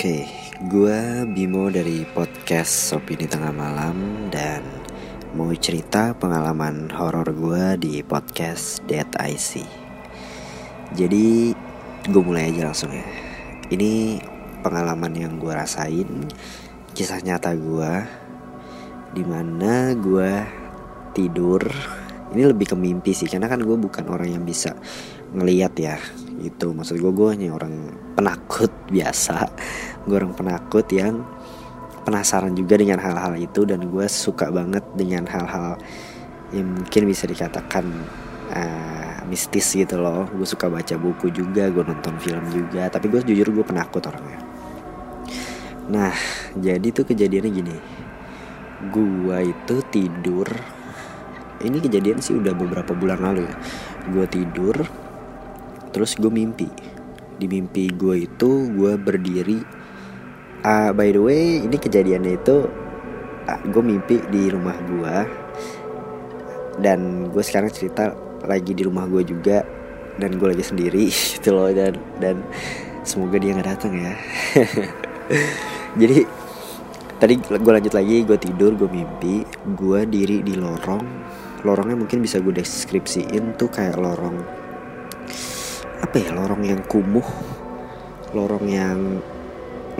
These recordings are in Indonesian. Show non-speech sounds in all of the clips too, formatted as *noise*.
Oke, gue Bimo dari podcast Opini Tengah Malam dan mau cerita pengalaman horor gue di podcast Dead IC. Jadi gue mulai aja langsung ya. Ini pengalaman yang gue rasain, kisah nyata gue, di mana gue tidur. Ini lebih ke mimpi sih, karena kan gue bukan orang yang bisa ngeliat ya itu maksud gue gue hanya orang penakut *laughs* biasa. Gue orang penakut yang penasaran juga dengan hal-hal itu dan gue suka banget dengan hal-hal yang mungkin bisa dikatakan uh, mistis gitu loh. Gue suka baca buku juga gue nonton film juga tapi gue jujur gue penakut orangnya. Nah jadi tuh kejadiannya gini. Gue itu tidur. Ini kejadian sih udah beberapa bulan lalu ya. Gue tidur terus gue mimpi. Di mimpi gue itu gue berdiri. Uh, by the way ini kejadiannya itu uh, gue mimpi di rumah gue dan gue sekarang cerita lagi di rumah gue juga. Dan gue lagi sendiri *laughs* gitu loh. Dan dan semoga dia nggak datang ya. *laughs* Jadi tadi gue lanjut lagi gue tidur gue mimpi. Gue diri di lorong. Lorongnya mungkin bisa gue deskripsiin tuh kayak lorong apa ya lorong yang kumuh? Lorong yang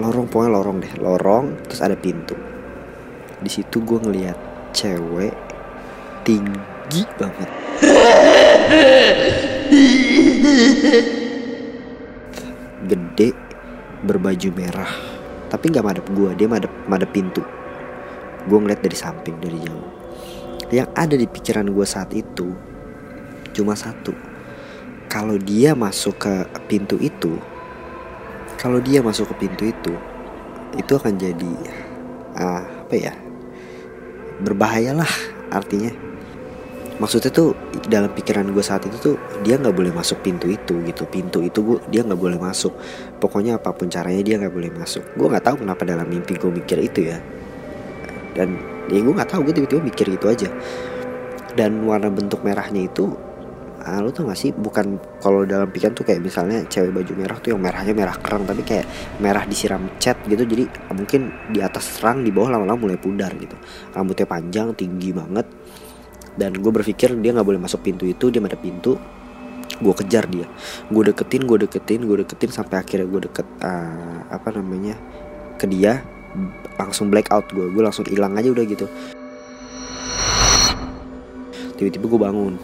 lorong pokoknya lorong deh lorong terus ada pintu. Di situ gue ngeliat cewek tinggi banget. Gede berbaju merah tapi nggak madep gue dia madep madep pintu. Gue ngeliat dari samping dari jauh. Yang ada di pikiran gue saat itu cuma satu kalau dia masuk ke pintu itu kalau dia masuk ke pintu itu itu akan jadi uh, apa ya berbahayalah artinya. Maksudnya tuh dalam pikiran gue saat itu tuh dia nggak boleh masuk pintu itu gitu. Pintu itu gue dia nggak boleh masuk. Pokoknya apa pun caranya dia nggak boleh masuk. Gue nggak tahu kenapa dalam mimpi gue mikir itu ya. Dan ya gue nggak tahu gue tiba-tiba mikir itu aja. Dan warna bentuk merahnya itu ah, lu tuh gak sih bukan kalau dalam pikiran tuh kayak misalnya cewek baju merah tuh yang merahnya merah kerang tapi kayak merah disiram cat gitu jadi mungkin di atas terang di bawah lama-lama mulai pudar gitu. Rambutnya panjang tinggi banget. Dan gue berpikir dia nggak boleh masuk pintu itu dia ada pintu gue kejar dia. Gue deketin gue deketin gue deketin sampai akhirnya gue deket uh, apa namanya ke dia langsung black out gue gue langsung hilang aja udah gitu. Tiba-tiba gue bangun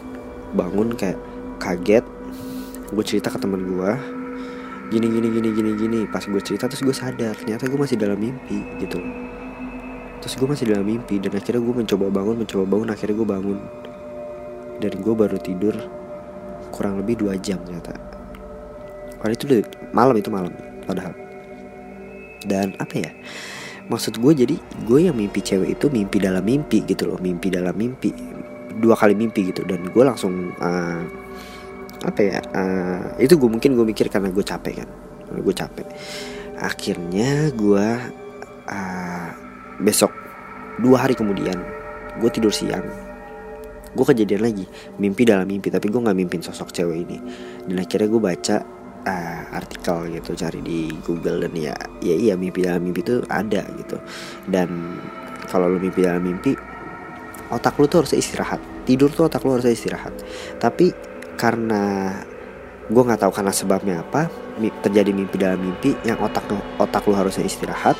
bangun kayak kaget. Gue cerita ke teman gue gini gini gini gini gini. Pas gue cerita terus gue sadar ternyata gue masih dalam mimpi gitu. Terus gue masih dalam mimpi dan akhirnya gue mencoba bangun mencoba bangun akhirnya gue bangun. Dan gue baru tidur kurang lebih dua jam ternyata. Padahal itu udah malam itu malam padahal. Dan apa ya maksud gue jadi gue yang mimpi cewek itu mimpi dalam mimpi gitu loh. Mimpi dalam mimpi dua kali mimpi gitu. Dan gue langsung uh, apa ya uh, itu gue mungkin gue mikir karena gue capek kan. Gue capek. Akhirnya gue uh, besok dua hari kemudian gue tidur siang. Gue kejadian lagi mimpi dalam mimpi. Tapi gue nggak mimpin sosok cewek ini. Dan akhirnya gue baca uh, artikel gitu cari di Google. Dan ya ya iya mimpi dalam mimpi itu ada gitu. Dan kalau lo mimpi dalam mimpi otak lu tuh harus istirahat. Tidur tuh otak lu harus istirahat. Tapi karena gue nggak tahu karena sebabnya apa terjadi mimpi dalam mimpi yang otak otak lu harusnya istirahat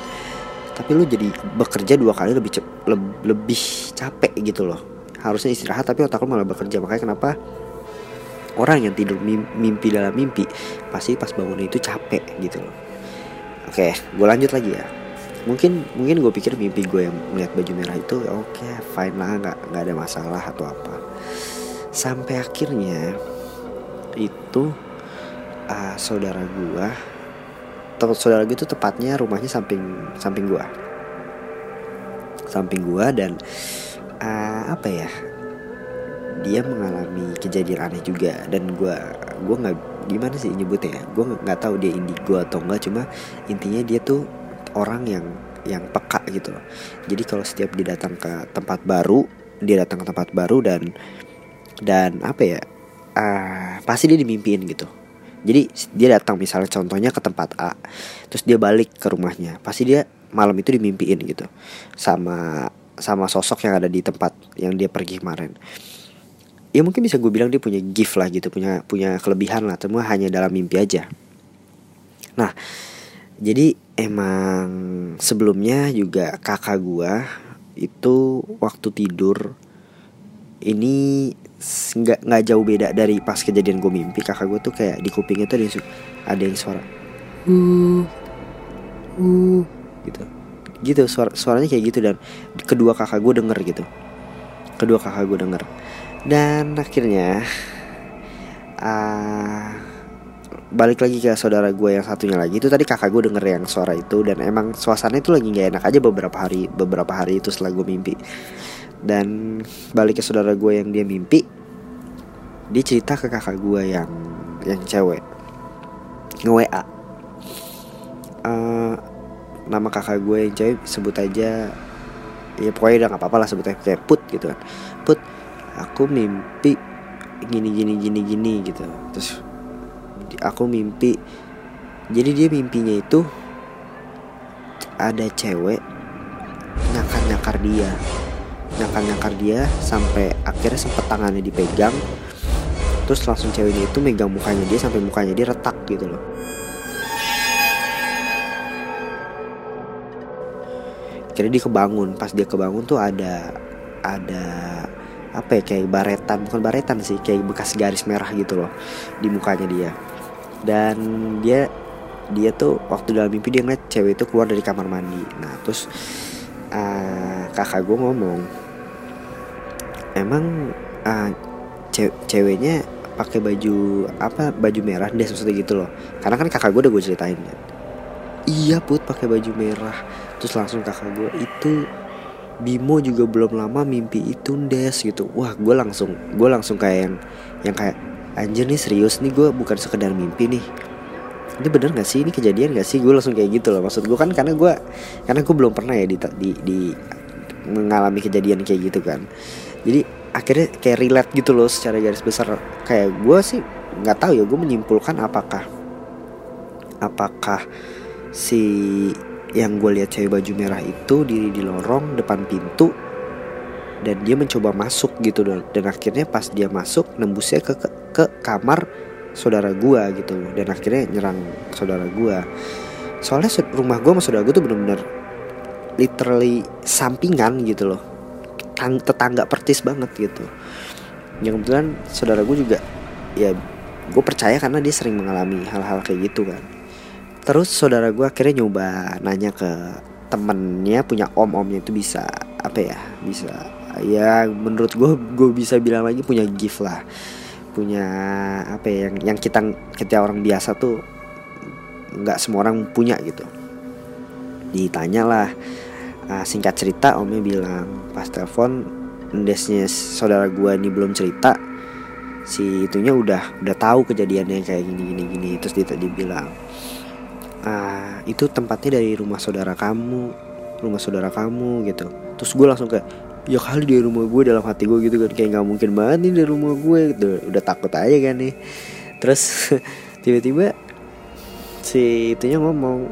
tapi lu jadi bekerja dua kali lebih cep, le, lebih capek gitu loh. Harusnya istirahat tapi otak lu malah bekerja. Makanya kenapa orang yang tidur mimpi dalam mimpi pasti pas bangun itu capek gitu loh. Oke gue lanjut lagi ya mungkin mungkin gue pikir mimpi gue yang melihat baju merah itu ya oke okay, fine lah nggak nggak ada masalah atau apa. Sampai akhirnya itu uh, saudara gue tempat saudara gue itu tepatnya rumahnya samping samping gue samping gue dan uh, apa ya dia mengalami kejadian aneh juga dan gue gue nggak gimana sih nyebutnya ya gue nggak tahu dia indigo atau enggak cuma intinya dia tuh orang yang yang peka gitu loh. Jadi kalau setiap dia datang ke tempat baru, dia datang ke tempat baru dan dan apa ya? Uh, pasti dia dimimpiin gitu. jadi dia datang misalnya contohnya ke tempat A terus dia balik ke rumahnya pasti dia malam itu dimimpiin gitu sama sama sosok yang ada di tempat yang dia pergi kemarin ya mungkin bisa gue bilang dia punya gift lah gitu punya punya kelebihan lah semua hanya dalam mimpi aja nah jadi emang sebelumnya juga kakak gue itu waktu tidur ini nggak nggak jauh beda dari pas kejadian gue mimpi. Kakak gue tuh kayak di kupingnya tuh ada yang, ada yang suara. Uh. Uh. Gitu. Gitu suara suaranya kayak gitu dan kedua kakak gue denger gitu. Kedua kakak gue denger. Dan akhirnya uh, balik lagi ke saudara gue yang satunya lagi. Itu tadi kakak gue denger yang suara itu dan emang suasana itu lagi nggak enak aja beberapa hari beberapa hari itu setelah gue mimpi. Dan balik ke saudara gue yang dia mimpi dia cerita ke kakak gue yang yang cewek nge WA uh, eh, nama kakak gue yang cewek sebut aja ya pokoknya udah nggak apa-apa lah sebut aja kayak put gitu kan. Put aku mimpi gini gini gini gini gitu. Terus aku mimpi. Jadi dia mimpinya itu ada cewek nyakar dia. Nyangkar-nyangkar dia sampai akhirnya sempet tangannya dipegang. Terus langsung ceweknya itu megang mukanya dia sampai mukanya dia retak gitu loh. Kira dia kebangun. Pas dia kebangun tuh ada ada apa ya kayak baretan. Bukan baretan sih kayak bekas garis merah gitu loh di mukanya dia dan dia dia tuh waktu dalam mimpi dia ngeliat cewek itu keluar dari kamar mandi. Nah terus uh, kakak gue ngomong emang uh, ce ceweknya pakai baju apa baju merah? Deh sesuatu gitu loh. Karena kan kakak gue udah gue ceritain kan. Iya put pakai baju merah. Terus langsung kakak gue itu Bimo juga belum lama mimpi itu des gitu. Wah gue langsung gue langsung kayak yang yang kayak anjir nih serius nih gue bukan sekedar mimpi nih. Ini bener gak sih? Ini kejadian gak sih? Gue langsung kayak gitu loh. Maksud gue kan karena gue karena gue belum pernah ya di, di, di mengalami kejadian kayak gitu kan. Jadi akhirnya kayak relate gitu loh secara garis besar. Kayak gue sih nggak tahu ya gue menyimpulkan apakah apakah si yang gue lihat cewek baju merah itu diri di lorong depan pintu dan dia mencoba masuk gitu dan, dan akhirnya pas dia masuk nembusnya ke ke, ke kamar saudara gue gitu. Dan akhirnya nyerang saudara gue soalnya rumah gue sama saudara gue tuh bener-bener literally sampingan gitu loh. Tetangga pertis banget gitu. Yang kebetulan saudara gue juga ya gue percaya karena dia sering mengalami hal-hal kayak gitu kan. Terus saudara gue akhirnya nyoba nanya ke temennya punya om omnya itu bisa apa ya bisa ya menurut gue gue bisa bilang lagi punya gift lah. Punya apa ya yang yang kita kita orang biasa tuh nggak semua orang punya gitu. Ditanya lah. Uh, singkat cerita omnya bilang pas telepon ndesnya saudara gue ini belum cerita. Si itunya udah udah tahu kejadiannya kayak gini gini gini terus dia tadi bilang ah itu tempatnya dari rumah saudara kamu rumah saudara kamu gitu. Terus gue langsung kayak ya kali dari rumah gue dalam hati gue gitu kan kayak nggak mungkin banget nih dari rumah gue gitu. Udah takut aja kan nih. Terus *laughs* tiba-tiba si itunya ngomong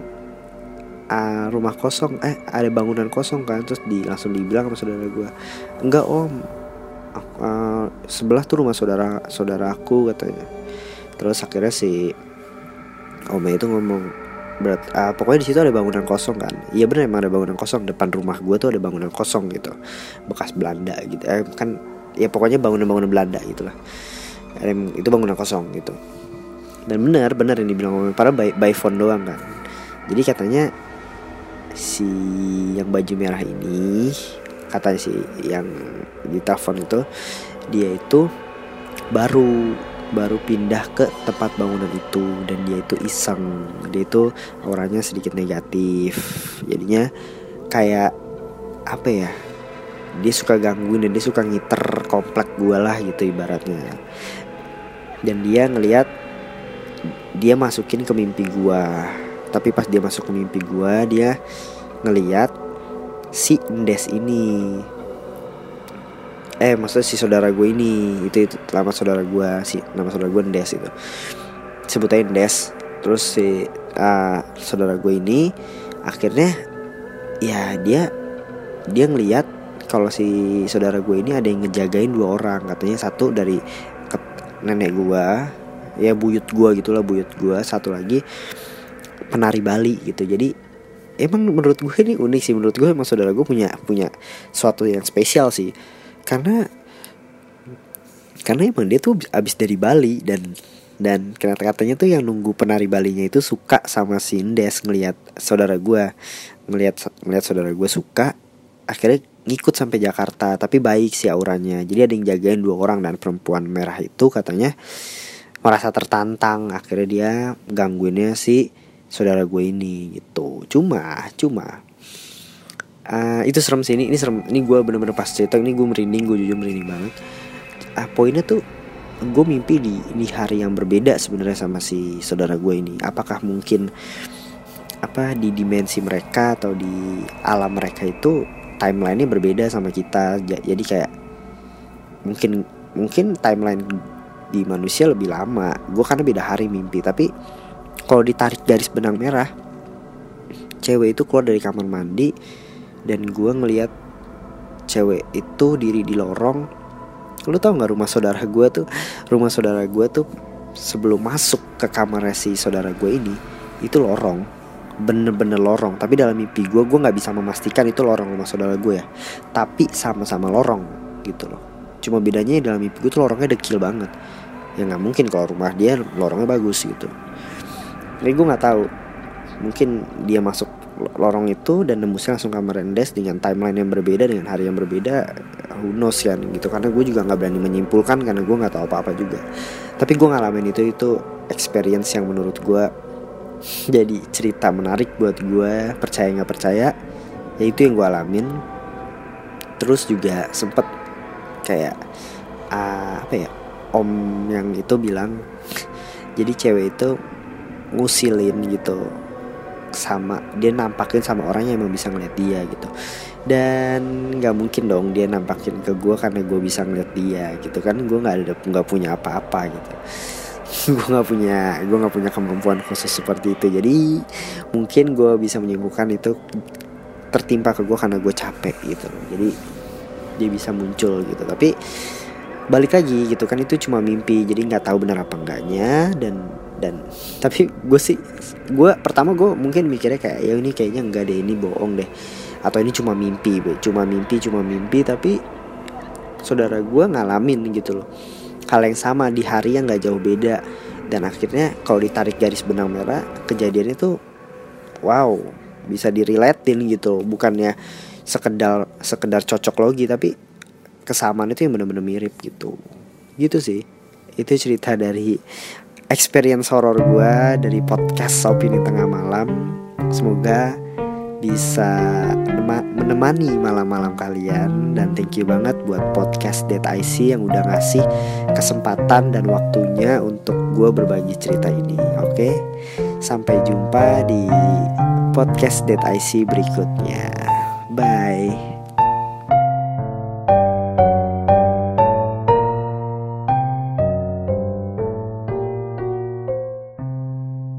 uh, rumah kosong. Eh ada bangunan kosong kan terus di langsung dibilang sama saudara gue enggak om. Uh, sebelah tuh rumah saudara saudara aku katanya. Terus akhirnya si om itu ngomong berat uh, pokoknya di situ ada bangunan kosong kan. Iya benar emang ada bangunan kosong. Depan rumah gue tuh ada bangunan kosong gitu. Bekas Belanda gitu. Eh, kan ya pokoknya bangunan-bangunan Belanda gitulah. Itu bangunan kosong gitu. Dan benar benar yang dibilang para by, by phone doang kan. Jadi katanya si yang baju merah ini katanya si yang di telepon itu dia itu baru baru pindah ke tempat bangunan itu dan dia itu iseng. Dia itu orangnya sedikit negatif. Jadinya kayak apa ya dia suka gangguin dan dia suka ngiter komplek gue lah gitu ibaratnya. Dan dia ngelihat dia masukin ke mimpi gue tapi pas dia masuk ke mimpi gue dia ngeliat si Ndes ini eh maksudnya si saudara gue ini itu itu nama saudara gue si nama saudara gue Ndes itu. Sebutin Des terus si uh, saudara gue ini akhirnya ya dia dia ngelihat kalau si saudara gue ini ada yang ngejagain dua orang. Katanya satu dari nenek gue ya buyut gue gitulah buyut gue satu lagi penari Bali gitu. Jadi emang menurut gue ini unik sih. Menurut gue emang saudara gue punya punya suatu yang spesial sih karena karena emang dia tuh abis dari Bali dan dan kata-katanya tuh yang nunggu penari Balinya itu suka sama si Indes ngelihat saudara gue ngelihat ngelihat saudara gue suka akhirnya ngikut sampai Jakarta tapi baik sih auranya. Jadi ada yang jagain dua orang dan perempuan merah itu katanya merasa tertantang. Akhirnya dia gangguinnya si saudara gue ini gitu. Cuma cuma uh, itu serem sih ini ini serem. Ini gue bener-bener pas cerita ini gue merinding gue jujur merinding banget. Uh, poinnya tuh gue mimpi di di hari yang berbeda sebenarnya sama si saudara gue ini. Apakah mungkin apa di dimensi mereka atau di alam mereka itu timelinenya berbeda sama kita. Jadi kayak mungkin mungkin timeline di manusia lebih lama. Gue karena beda hari mimpi tapi kalau ditarik garis benang merah cewek itu keluar dari kamar mandi dan gue ngeliat cewek itu diri di lorong. Lu tau nggak rumah saudara gue tuh? Rumah saudara gue tuh sebelum masuk ke kamar si saudara gue ini itu lorong. Bener-bener lorong. Tapi dalam mimpi gue gue nggak bisa memastikan itu lorong rumah saudara gue ya. Tapi sama-sama lorong gitu loh. Cuma bedanya dalam mimpi gue tuh lorongnya dekil banget. Ya nggak mungkin kalau rumah dia lorongnya bagus gitu. Tapi gue nggak tahu. Mungkin dia masuk lorong itu dan nembusnya langsung kamar Endes dengan timeline yang berbeda dengan hari yang berbeda who knows kan gitu. Karena gue juga nggak berani menyimpulkan karena gue nggak tahu apa-apa juga. Tapi gue ngalamin itu itu experience yang menurut gue jadi cerita menarik buat gue percaya nggak percaya ya itu yang gue alamin. Terus juga sempet kayak uh, apa ya om yang itu bilang *laughs* jadi cewek itu ngusilin gitu sama dia nampakin sama orang yang emang bisa ngeliat dia gitu. Dan nggak mungkin dong dia nampakin ke gue karena gue bisa ngeliat dia gitu kan. Gue nggak ada nggak punya apa-apa gitu. *laughs* Gue nggak punya gue nggak punya kemampuan khusus seperti itu. Jadi mungkin gue bisa menyembuhkan itu tertimpa ke gue karena gue capek gitu. Jadi dia bisa muncul gitu. Tapi balik lagi gitu kan itu cuma mimpi. Jadi nggak tahu benar apa enggaknya. Dan dan tapi gue sih gue pertama gue mungkin mikirnya kayak ya ini kayaknya enggak deh ini bohong deh. Atau ini cuma mimpi cuma mimpi cuma mimpi tapi saudara gue ngalamin gitu loh. Hal yang sama di hari yang nggak jauh beda. Dan akhirnya kalau ditarik garis benang merah kejadian itu wow bisa diriletin gitu bukannya sekedar sekedar cocok logi tapi kesamaan itu yang benar-benar mirip gitu. Gitu sih. Itu cerita dari experience horror gue dari podcast Opini Tengah Malam. Semoga bisa menemani malam-malam kalian dan thank you banget buat podcast Dead IC yang udah ngasih kesempatan dan waktunya untuk gue berbagi cerita ini. Oke, sampai jumpa di podcast Dead IC berikutnya. Bye.